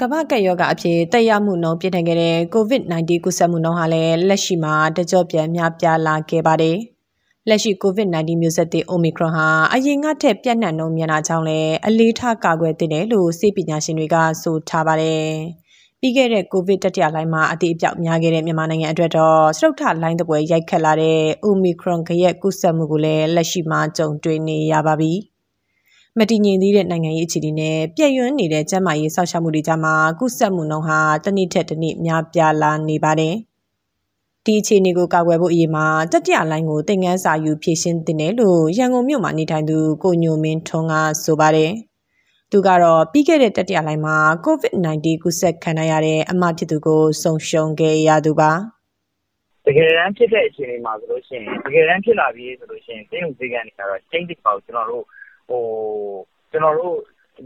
ကမ္ဘာကပ်ရောဂါအဖြစ်တက်ရောက်မှုနှုန်းပြည့်ထန်ခဲ့တဲ့ COVID-19 ကူးစက်မှုနှုန်းဟာလည်းလက်ရှိမှာတကြော့ပြန်များပြားလာခဲ့ပါတယ်။လက်ရှိ COVID-19 မျိုးဆက်သစ် Omicron ဟာအရင်ကထက်ပြန့်နှံ့နှုန်းမြန်တာကြောင့်လည်းအလေးထားကာကွယ်သင့်တယ်လို့စေပညာရှင်တွေကဆိုထားပါတယ်။ပြီးခဲ့တဲ့ COVID တတိယလှိုင်းမှာအတိအပြောက်များခဲ့တဲ့မြန်မာနိုင်ငံအတွက်တော့စတုထလှိုင်းတပွဲရိုက်ခတ်လာတဲ့ Omicron ကရက်ကူးစက်မှုကိုလည်းလက်ရှိမှာကြုံတွေ့နေရပါပြီ။ မတည်ငြိမ်သေးတဲ့နိုင်ငံရေးအခြေအနေနဲ့ပြည့်ရွံ့နေတဲ့ကျန်းမာရေးစောင့်ရှောက်မှုတွေကြားမှာကုသမှုနှုန်းဟာတစ်နေ့ထက်တစ်နေ့များပြားလာနေပါတယ်။ဒီအခြေအနေကိုကာကွယ်ဖို့အရေးမှာတတိယလိုင်းကိုသင်ခန်းစာယူဖြည့်ရှင်းတင်တယ်လို့ရန်ကုန်မြို့မှာနေထိုင်သူကိုညိုမင်းထွန်းကဆိုပါတယ်။သူကတော့ပြီးခဲ့တဲ့တတိယလိုင်းမှာ COVID-19 ကူးစက်ခံရတဲ့အမဖြစ်သူကိုဆုံရှုံခဲ့ရသူပါတကယ်တမ်းဖြစ်တဲ့အခြေအနေမှာဆိုလို့ရှိရင်တကယ်တမ်းဖြစ်လာပြီဆိုလို့ရှိရင်စိတ်ုံစိတ်ကနေကတော့ချိန်တိပေါ့ကျွန်တော်တို့ဟို ကျွန်တော်တို့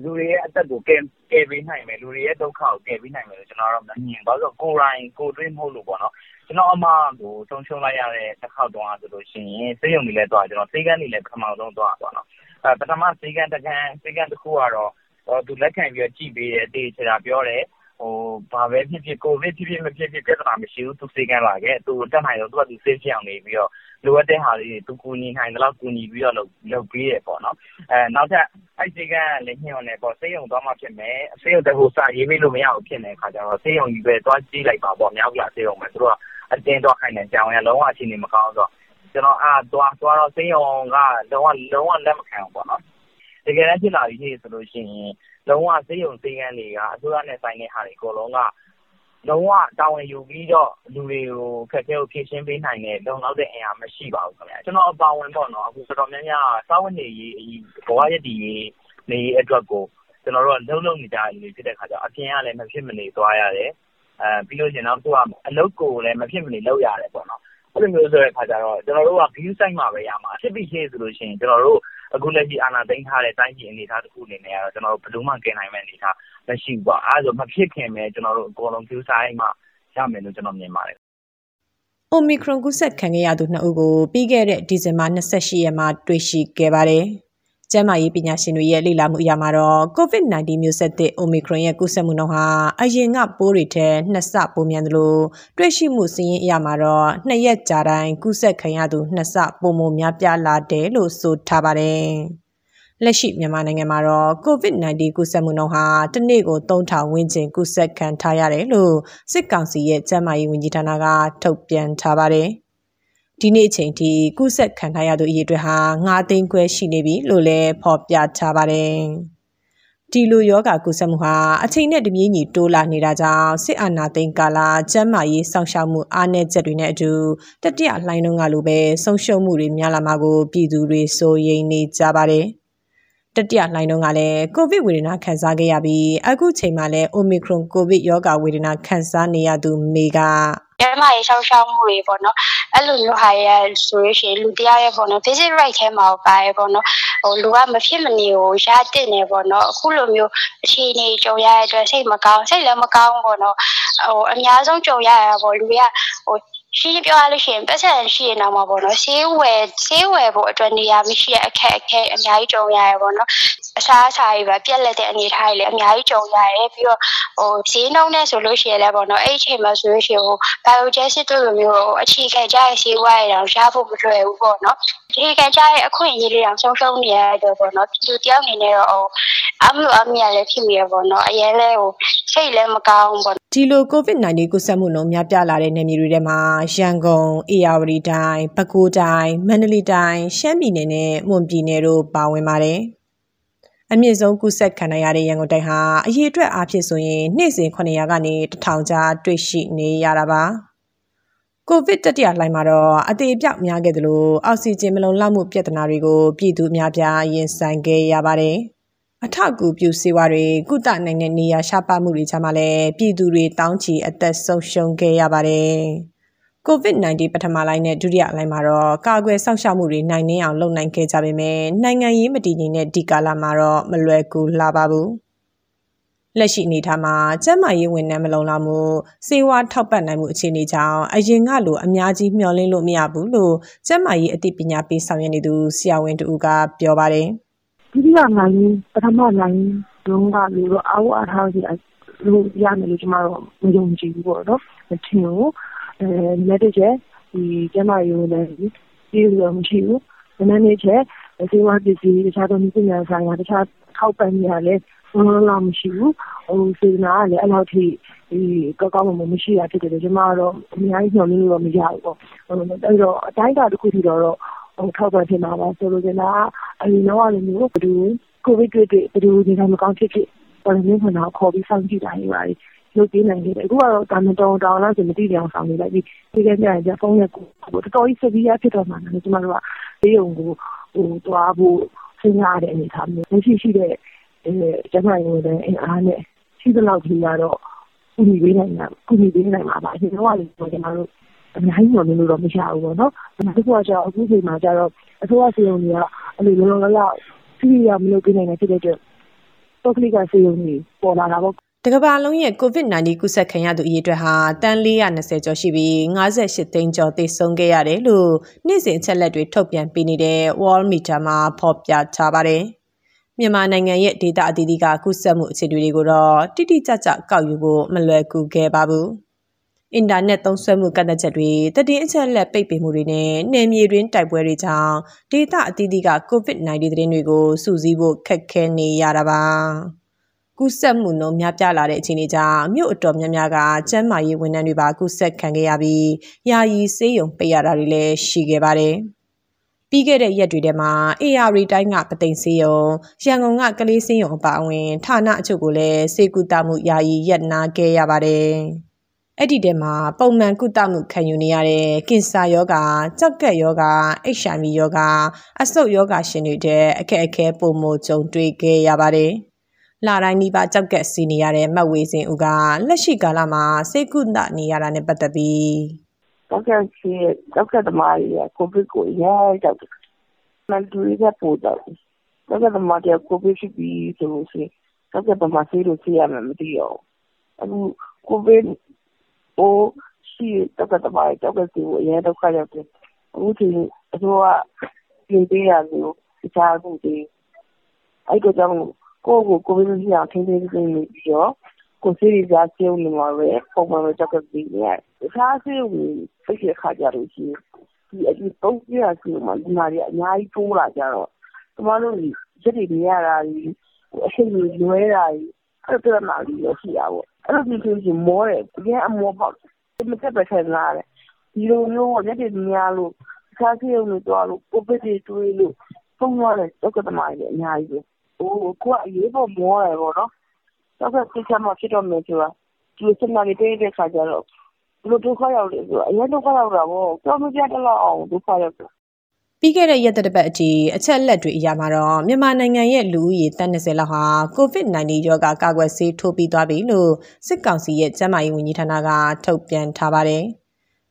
လူတွေရဲ့ အသက်ကိုကယ်ကယ်ပေးနိုင်မယ် လူတွေရဲ့ ဒုက္ခကို ကယ်ပေးနိုင်မယ်လို့ ကျွန်တော်တော့ မမြင်ပါဘူးကိုယ်တိုင် ကိုတွေးမဟုတ်လို့ပေါ့နော် ကျွန်တော်အမကို ဆုံးရှုံးလိုက်ရတဲ့တစ်ခေါက်တော့ဆိုလို့ရှိရင်စေယုံတွေလည်းတော့ကျွန်တော်စေကန်းတွေလည်း ပထမဆုံးတော့ပေါ့နော်အဲပထမစေကန်းတစ်ခန်းစေကန်းတစ်ခုကတော့ သူလက်ခံပြီးကြည့်ပေးတယ်တေးချာပြောတယ်ဟို ဘာပဲဖြစ်ဖြစ် ကိုဗစ်ဖြစ်ဖြစ် မဖြစ်ဖြစ် ပြဿနာမရှိဘူး သူစေကန်းလာခဲ့ သူတက်နိုင်တော့သူကသူစေးဖြစ်အောင်နေပြီးတော့ လိုအပ်တဲ့ဟာလေးတွေ သူကူညီနိုင်တယ်လို့ကူညီပြီးတော့ လုပ်လုပ်ပေးရပေါ့နော်အဲနောက်ထပ် အဲ့ဒီကလည်းညှို့နေပေါ့စေယုံသွားမှဖြစ်မယ်စေယုံတကူစာရေးပေးလို့ မရဘူးဖြစ်နေခါကျတော့စေယုံကြီးပဲ သွားကြည့်လိုက်ပါပေါ့ မြောက်ပြစေယုံပဲ သူတို့က အတင်းတော့ခိုင်းနေကြောင်ရလုံးဝအခြေအနေမကောင်းတော့ ကျွန်တော်အာသွားသွားတော့စေယုံကလုံးဝလုံးဝလက်မခံဘူးပေါ့နော် တကယ်တမ်း ဖြစ်လာပြီဆိုလို့ရှိရင် လုံးဝစေယုံစေကန်းတွေက အစိုးရနဲ့ဆိုင်တဲ့ဟာတွေ အကုန်လုံးက လုံးဝတာဝန်ယူပြီးတော့ လူတွေကိုခက်ခဲကို ဖြည့်ရှင်းပေးနိုင်တဲ့ လုံလောက်တဲ့အင်အား မရှိပါဘူးခင်ဗျာကျွန်တော်အပါဝင်ပေါ့နော်အခုတော်တော်များများစာဝတ်နေရေး ဘဝရည်တည်ရေးနေအတွက်ကို ကျွန်တော်တို့ကလုံးလုံးနေကြတယ်ဖြစ်တဲ့ခါကျတော့ အပြင်ကလည်း မဖြစ်မနေသွားရတယ်အဲပြီးလို့ရှိရင် နောက်တစ်ခုက အလုပ်ကိုလည်း မဖြစ်မနေလုပ်ရတယ်ပေါ့နော် အဲ့လိုမျိုးဆိုတဲ့ခါကျတော့ ကျွန်တော်တို့က view site မှာပဲရမှာဖြစ်ပြီးရှိဆိုလို့ရှိရင် ကျွန်တော်တို့ အခုလက်ရှိအာဏာသိမ်းထားတဲ့တိုင်းပြည်အနေအထားတစ်ခုအနေနဲ့ကတော့ကျွန်တော်တို့ဘယ်လိုမှကယ်နိုင်မယ့်အနေအထားမရှိဘူးပေါ့အဲဒါဆိုမဖြစ်ခင်ပဲကျွန်တော်တို့အကုန်လုံး view site မှာရမယ်လို့ကျွန်တော်မြင်ပါတယ် Omicron ကူးစက်ခံခဲ့ရသူနှစ်ဦးကိုပြီးခဲ့တဲ့ဒီဇင်ဘာ28ရက်မှာတွေ့ရှိခဲ့ပါတယ်။ ကျန်းမာရေးပညာရှင်တွေရဲ့လေ့လာမှုအရမှာတော့ COVID-19 မျိုးဆက်သစ် Omicron ရဲ့ကူးစက်မှုနှုန်းဟာအရင်ကပိုးတွေထက်နှစ်ဆပိုမြန်သလိုတွေ့ရှိမှုစည်ရင်းအရမှာတော့နှစ်ရက်ကြာတိုင်းကူးစက်ခံရသူနှစ်ဆပိုမိုများပြားလာတယ်လို့ဆိုထားပါတယ်။လက်ရှိမြန်မာနိုင်ငံမှာတော့ COVID-19 ကူးစက်မှုနှုန်းဟာတစ်နေ့ကို3000ဝန်းကျင်ကူးစက်ခံထားရတယ်လို့စစ်ကောင်စီရဲ့ကျန်းမာရေးဝန်ကြီးဌာနကထုတ်ပြန်ထားပါတယ်။ ဒီနေ့အချိန်ထိကုဆက်ခံထားရသူအရေအတွက်ဟာ9သိန်းခွဲရှိနေပြီလို့လည်းဖော်ပြထားပါတယ်။ဒီလိုယောဂကုဆက်မှုဟာအချိန်နဲ့တပြေးညီတိုးလာနေတာကြောင့်စစ်အာဏာသိမ်းကာလကျန်းမာရေးစောင့်ရှောက်မှုအားနည်းချက်တွေနဲ့အတူတတိယလှိုင်းလုံးကလိုပဲဆုံးရှုံးမှုတွေများလာမှာကိုပြည်သူတွေစိုးရိမ်နေကြပါတယ်။တတိယလှိုင်းလုံးကလည်းကိုဗစ်ဝေဒနာခံစားခဲ့ရပြီးအခုချိန်မှာလည်း Omicron ကိုဗစ်ရောဂါဝေဒနာခံစားနေရသူမေကကျန်းမာရေးစောင့်ရှောက်မှုတွေပေါ့နော် အဲ့လိုမျိုးဟာရဆိုရရှင်လူတရားရဲ့ပေါ့နော် visit right ထဲမှာပါရပေါ့နော်ဟိုလူကမဖြစ်မနေကိုရတဲ့နေပေါ့နော်အခုလိုမျိုးအခြေအနေကြုံရတဲ့အတွက်စိတ်မကောင်းစိတ်လည်းမကောင်းပေါ့နော်ဟိုအများဆုံးကြုံရတာပေါ့လူတွေကဟိုရှင်းပြောရလို့ရှိရင်ပတ်စံရှိရင်တော့မှာပေါ့နော်ဆေးဝယ်ဆေးဝယ်ဖို့အတွက်နေရာမရှိတဲ့အခက်အခဲအများကြီးကြုံရရပေါ့နော် အစားအစာတွေပဲပြက်လက်တဲ့အနေအထားတွေလည်းအများကြီးကြုံရတယ်ပြီးတော့ဟိုဈေးနှုန်းနဲ့ဆိုလို့ရှိရင်လည်းပေါ့နော်အဲ့ဒီအချိန်မှာဆိုလို့ရှိရင်ဟို biogenic တို့လိုမျိုးအခြေခံကြရဲ့ဆေးဝါးတွေတော့ရဖို့မလွယ်ဘူးပေါ့နော်ဒီကကြရဲ့အခွင့်အရေးတွေအောင်ဆုံးရှုံးနေရတော့ပေါ့နော်ဒီတယောက်အနေနဲ့တော့ဟိုအမှုအမြလည်းဖြစ်မိရပေါ့နော်အရင်လဲဟိုစိတ်လည်းမကောင်းပေါ့ဒီလို COVID-19 ကူးစက်မှုနှုန်းများပြားလာတဲ့နေမြေတွေထဲမှာရန်ကုန်၊အေရဝတီတိုင်း၊ပဲခူးတိုင်း၊မန္တလေးတိုင်း၊ရှမ်းပြည်နယ်နဲ့မွန်ပြည်နယ်တို့ပါဝင်ပါတယ်။ အမြင့်ဆုံးကူးစက်ခံရတဲ့ရန်ကုန်တိုင်းဟာအရေးအတွက်အားဖြင့်ဆိုရင်နေ့စဉ်900ကနေ1000ကြားတွေ့ရှိနေရတာပါ။ကိုဗစ်တတိယလှိုင်းမှာတော့အသေးအပြောက်များခဲ့သလိုအောက်ဆီဂျင်မလုံလောက်မှုပြဿနာတွေကိုပြည်သူအများပြားရင်ဆိုင်ခဲ့ရပါတယ်။အထောက်အကူပြုစေဝါတွေကုသနိုင်တဲ့နေရာရှားပါမှုတွေချမှလည်းပြည်သူတွေတောင်းချီအသက်ဆုံးရှုံးခဲ့ရပါတယ်။ COVID-19 ပထမလိုင်းနဲ့ဒုတိယလိုင်းမှာတော့ကာကွယ်စောင့်ရှောက်မှုတွေနိုင်နှင်းအောင်လုပ်နိုင်ခဲ့ကြပေမဲ့နိုင်ငံရေးမတည်ငြိမ်တဲ့ဒီကာလမှာတော့မလွယ်ကူလာပါဘူး။လက်ရှိအနေထားမှာကျန်းမာရေးဝန်ထမ်းမလုံလောက်မှုစေဝါထောက်ပံ့နိုင်မှုအခြေအနေကြောင့်အရင်ကလိုအများကြီးမျှော်လင့်လို့မရဘူးလို့ကျန်းမာရေးအသိပညာပေးဆောင်ရွက်နေသူဆရာဝန်တူကပြောပါတယ်။ဒုတိယလိုင်းပထမလိုင်းတုန်းကလို့တော့အားဝအားထားစီလို့ရမယ်လို့ကျမတို့မယုံကြည်ဘူးပေါ့နော်မထင်ဘူးအဲ လက်တစ်ချက်ဒီကျမရုံနဲ့ဒီလိုမရှိဘူးနည်းနည်းချက်စေဝါပစ္စည်းတခြားသောပညာဆိုင်ရာတခြားထောက်ပံ့နေရလဲဘလုံးလောက်မရှိဘူးဟိုစေနာကလည်းအဲ့လောက်ထိဒီကောက်ကောက်မှမရှိတာဖြစ်တယ်ကျမကတော့အများကြီးညှော်လို့တော့မရဘူးပေါ့အဲ့တော့အတိုင်းအတာတစ်ခုထိတော့ဟိုထောက်ပံ့ဖြစ်မှာပါဆိုလိုချင်တာအရင်တော့လည်းမျိုးဘယ်သူကိုဗစ်တွေ့တွေ့ဘယ်သူဒီကမကောင်းဖြစ်ဖြစ်ပေါ်နေခွင့်တော့ခေါ်ပြီးစောင့်ကြည့်တာတွေပါလု ပ်ပေးနိုင်တယ်အခုကတော့တာမတော်တောင်းလားဆိုမသိကြအောင်ဆောင်နေလိုက်ပြီးဒီကနေ့ကျဖုန်းနဲ့ကိုတော်တော်ကြီးစပီးရဖြစ်တော့မှလည်းကျမတို့ကလေးုံကိုဟိုတွားဖို့စဉ်းစားတဲ့အနေအထားမျိုးမရှိရှိတဲ့အဲကျမရုံနဲ့အင်အားနဲ့ရှိသလောက်ကြီးကတော့ကုညီပေးနိုင်တာကုညီပေးနိုင်မှာပါအရင်တော့လည်းကျမတို့အများကြီးညွှန်နေလို့တော့မရဘူးပေါ့နော်။ဒါတခုကကျတော့အခုချိန်မှာကျတော့အစိုးရစီယုံတွေကအဲ့လိုလောလောလောက်စီးရမလို့ပြနိုင်တဲ့ဖြစ်တဲ့အတွက်ပုဂ္ဂလိကစီယုံတွေပေါ်လာတာပေါ့ တကဘာလုံးရဲ့ COVID-19 ကူးစက်ခံရသူအရေအတွက်ဟာတန်း420ကျော်ရှိပြီး58သိန်းကျော်သေဆုံးခဲ့ရတယ်လို့နေ့စဉ်အချက်လက်တွေထုတ်ပြန်ပေးနေတဲ့ World Meter မှာဖော်ပြထားပါတယ်။မြန်မာနိုင်ငံရဲ့ဒေတာအသီးသီးကကူးစက်မှုအခြေအနေတွေကိုတော့တိတိကျကျကောက်ယူဖို့မလွယ်ကူခဲ့ပါဘူး။အင်တာနက်သုံးစွဲမှုကန့်သတ်ချက်တွေတည်င်းအချက်လက်ပိတ်ပင်မှုတွေနဲ့နယ်မြေတွင်းတိုက်ပွဲတွေကြောင့်ဒေတာအသီးသီးက COVID-19 သတင်းတွေကိုစုစည်းဖို့ခက်ခဲနေရတာပါ။ ကူးစက်မှုနှုန်းများပြားလာတဲ့အခြေအနေကြောင့်မြို့အတော်များများကကျန်းမာရေးဝန်ထမ်းတွေပါကူးစက်ခံခဲ့ရပြီးယာယီဆေးရုံပိတ်ရတာတွေလည်းရှိခဲ့ပါတယ်။ပြီးခဲ့တဲ့ရက်တွေထဲမှာ AR တိုင်းကပသိမ်ဆေးရုံရန်ကုန်ကကလေးဆေးရုံအပါအဝင်ဌာနအချို့ကိုလည်းစေကူတာမှုယာယီရပ်နာခဲ့ရပါတယ်။အဲ့ဒီတဲမှာပုံမှန်ကုသမှုခံယူနေရတဲ့ကင်ဆာယောဂါ၊ကြောက်ကက်ယောဂါ၊ HIV ယောဂါအဆုတ်ယောဂါရှင်တွေတဲ့အခက်အခဲပုံမကြုံတွေ့ခဲ့ရပါတယ်။ လာတိုင်းနီးပါးကြောက်ကက်စီနေရတဲ့မတ်ဝေစင်ဦးကလက်ရှိကာလမှာစေကုသနေရတာနဲ့ပတ်သက်ပြီးတောက်ကစီတောက်ကသမားကြီးကိုဗစ်ကိုရဲကြောက်တယ်။မန်တူရီကပို့တော့တောက်ကသမားကြီးကိုဗစ်ဖြစ်ပြီးဆိုလို့ရှိရင်တောက်ကသမားဆေးလို့ဆေးရမယ်မသိတော့အခုကိုဗစ်ဟိုရှိတောက်ကသမားတောက်ကစီကိုရဲဒုက္ခရောက်တယ်အခုချိန်အစိုးရပြင်ပေးရလို့တခြားအခုဒီအဲ့တော့ကြောင့် ကိုယ့်ကိုကိုဗစ်မရှိအောင်ထိန်းသိမ်းနေပြီးတော့ကိုဆေးရကြကျုံနေမှာပဲပုံမှန်ပဲကြောက်ကပြီးနေရတယ်။တခြားဆေးကိုပိတ်တဲ့ခါကြလို့ရှိရင်ဒီအဒီပုံပြရစီမှာဒီမှာတွေအများကြီးတိုးလာကြတော့ကျမတို့ရက်တွေနေရတာကြီးအချိန်ကြီးလွဲတာကြီးအဲ့ဒါမှလည်းရရှိရပါဘော။အဲ့လိုမျိုးဆိုရင်မောတယ်အရင်အမောပေါက်မတက်ပဲခံလာတယ်ဒီလိုမျိုးရက်တွေများလို့တခြားဆေးရုံတွေတော့လို့ကိုဗစ်တွေတွေးလို့ပုံရတဲ့ကြောက်ကသမားတွေအများကြီးပဲ ဟိုကိုက အရေးပေါ်မောတယ်ပေါ့နော်တော့ကစိတ်ချမှာဖြစ်တော့မယ်ဆိုတာ ဒီစမနေတဲ့တဲ့ခါကျတော့ဘလို့ဒုက္ခရောက်တယ်ဆိုအရင်ဒုက္ခရောက်တာပေါ့ကြောက်မပြတ်တော့အောင်ဒုက္ခရောက်တယ်ပြီးခဲ့တဲ့ ရက်သတ္တပတ်အထိ အချက်လက်တွေအရမှာတော့ မြန်မာနိုင်ငံရဲ့ လူဦးရေတန်း20လောက်ဟာ COVID-19 ရောဂါ ကာကွယ်ဆေး ထိုးပြီးသွားပြီလို့ စစ်ကောင်စီရဲ့ ကျန်းမာရေးဝန်ကြီးဌာနက ထုတ်ပြန်ထားပါတယ်။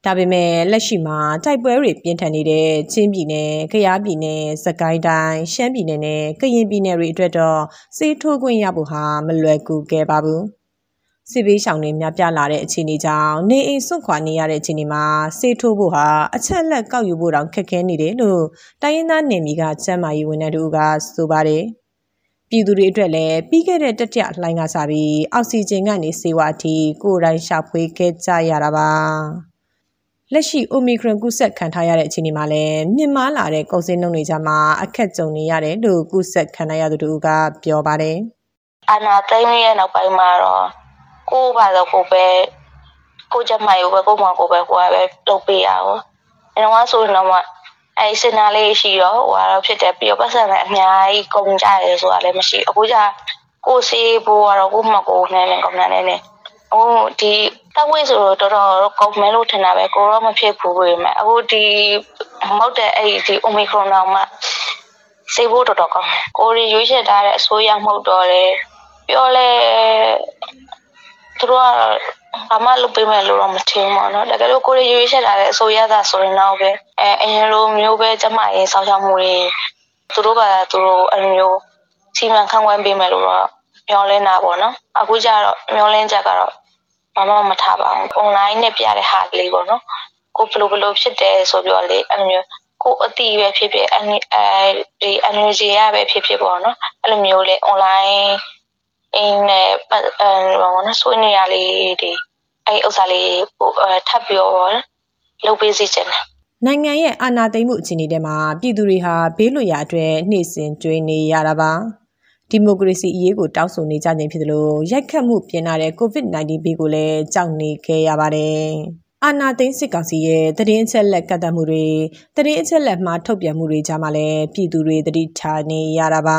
ဒါပေမဲ့လက်ရှိမှာတိုက်ပွဲတွေပြင်းထန်နေတဲ့ချင်းပြည်နယ်၊ကယားပြည်နယ်၊စကိုင်းတိုင်း၊ရှမ်းပြည်နယ်နဲ့ကရင်ပြည်နယ်တွေအတွက်တော့စေးထိုးခွင့်ရဖို့ဟာမလွယ်ကူခဲ့ပါဘူး။စစ်ဘေးရှောင်တွေများပြားလာတဲ့အခြေအနေကြောင့်နေအိမ်စွန့်ခွာနေရတဲ့အခြေအနေမှာစေးထိုးဖို့ဟာအချက်လက်ကောက်ယူဖို့တောင်ခက်ခဲနေတယ်လို့တိုင်းရင်းသားနယ်မြေကကျန်းမာရေးဝန်ထမ်းတို့ကဆိုပါတယ်။ပြည်သူတွေအတွက်လည်းပြီးခဲ့တဲ့တတိယလှိုင်းကစားပြီးအောက်ဆီဂျင်ကနေစေဝါအထိကိုယ်တိုင်ရှာဖွေခဲ့ကြရတာပါ။ လက်ရှိ Omicron ကူးစက်ခံထားရတဲ့အခြေအနေမှာလည်းမြင့်မားလာတဲ့ကုန်စည်နှုန်းတွေကြားမှာအခက်ကြုံနေရတယ်လို့ကူးစက်ခံရသူတို့ကပြောပါတယ်။အာနာသိမ်းရဲ့နောက်ပိုင်းမှာတော့ကိုယ်ပါတော့ကိုပဲကိုကြမိုင်ကိုပဲကိုမောင်ကိုပဲကိုကပဲလုပ်ပေးရအောင်။အဲတော့ဆိုရင်တော့အဲစင်နာလေးရှိတော့ဟိုကတော့ဖြစ်တယ်ပြီးတော့ပတ်စံလည်းအများကြီးကုန်ကြတယ်ဆိုတာလည်းမရှိအခုကျကိုစီးဖို့ကတော့ကိုမကိုနဲ့နဲ့ကောင်းတယ်နဲ့ ဟိုဒီတက်ဝိဆိုတော့တော်တော်ကောင်းမယ်လို့ထင်တာပဲကိုတော့မဖြစ်ဘူးပဲမယ်အခုဒီမဟုတ်တဲ့အဲ့ဒီ omicron တော့မှစေဖို့တော်တော်ကောင်းတယ်ကိုရီရွေးချယ်ထားတဲ့အစိုးရမှုတော့လေပြောလဲသူတို့ကဘာမှလုပ်ပေးမယ်လို့တော့မထင်ဘူးပေါ့နော်တကယ်လို့ကိုရီရွေးချယ်ထားတဲ့အစိုးရသာဆိုရင်တော့ပဲအဲအရင်လိုမျိုးပဲကျမရေးစောင့်ရှောက်မှုတွေသူတို့ကသူတို့အလိုမျိုးစီမံခန့်ခွဲပေးမယ်လို့တော့ မျှော်လင့်တာပေါ့နော်အခုကျတော့မျှော်လင့်ချက်ကတော့ဘာမှမထားပါဘူး online နဲ့ပြတဲ့ဟာလေးပေါ့နော်ကိုဘယ်လိုဘယ်လိုဖြစ်တယ်ဆိုပြီးတော့လေအဲ့လိုမျိုးကိုအတီးပဲဖြစ်ဖြစ်အဲဒီ energy ရပဲဖြစ်ဖြစ်ပေါ့နော်အဲ့လိုမျိုးလေ online အင်းနဲ့အဲဘာလို့ဆွေးနွေးရလေးဒီအဲ့ဥစ္စာလေးပို့ထပ်ပြီးတော့လုပ်ပေးစီချင်တယ်နိုင်ငံရဲ့အာဏာသိမ်းမှုအခြေအနေထဲမှာပြည်သူတွေဟာဘေးလွတ်ရာအတွက်နှိမ့်စင်ကြွေးနေရတာပါ ဒီမိုကရေစီအရေးကိုတောင်းဆိုနေကြခြင်းဖြစ်သလိုရိုက်ခတ်မှုပြင်လာတဲ့ COVID-19 ဘေးကိုလည်းကြောက်နေခဲ့ရပါတယ်အာနာသိန်းစစ်ကောင်စီရဲ့တည်င်းအချက်လက်ကတ်တမှုတွေတည်င်းအချက်လက်မှာထုတ်ပြန်မှုတွေကြားမှာလည်းပြည်သူတွေတတိထားနေရတာပါ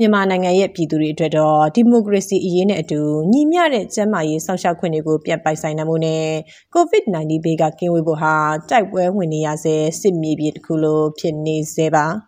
မြန်မာနိုင်ငံရဲ့ပြည်သူတွေအတွက်တော့ဒီမိုကရေစီအရေးနဲ့အတူညီမျှတဲ့ကျန်းမာရေးစောင့်ရှောက်ခွင့်တွေကိုပြတ်ပိုက်ဆိုင်နိုင်မှုနဲ့ COVID-19 ဘေးကကင်းဝေးဖို့ဟာတိုက်ပွဲဝင်နေရဆဲစစ်မြေပြင်တစ်ခုလိုဖြစ်နေစေပါ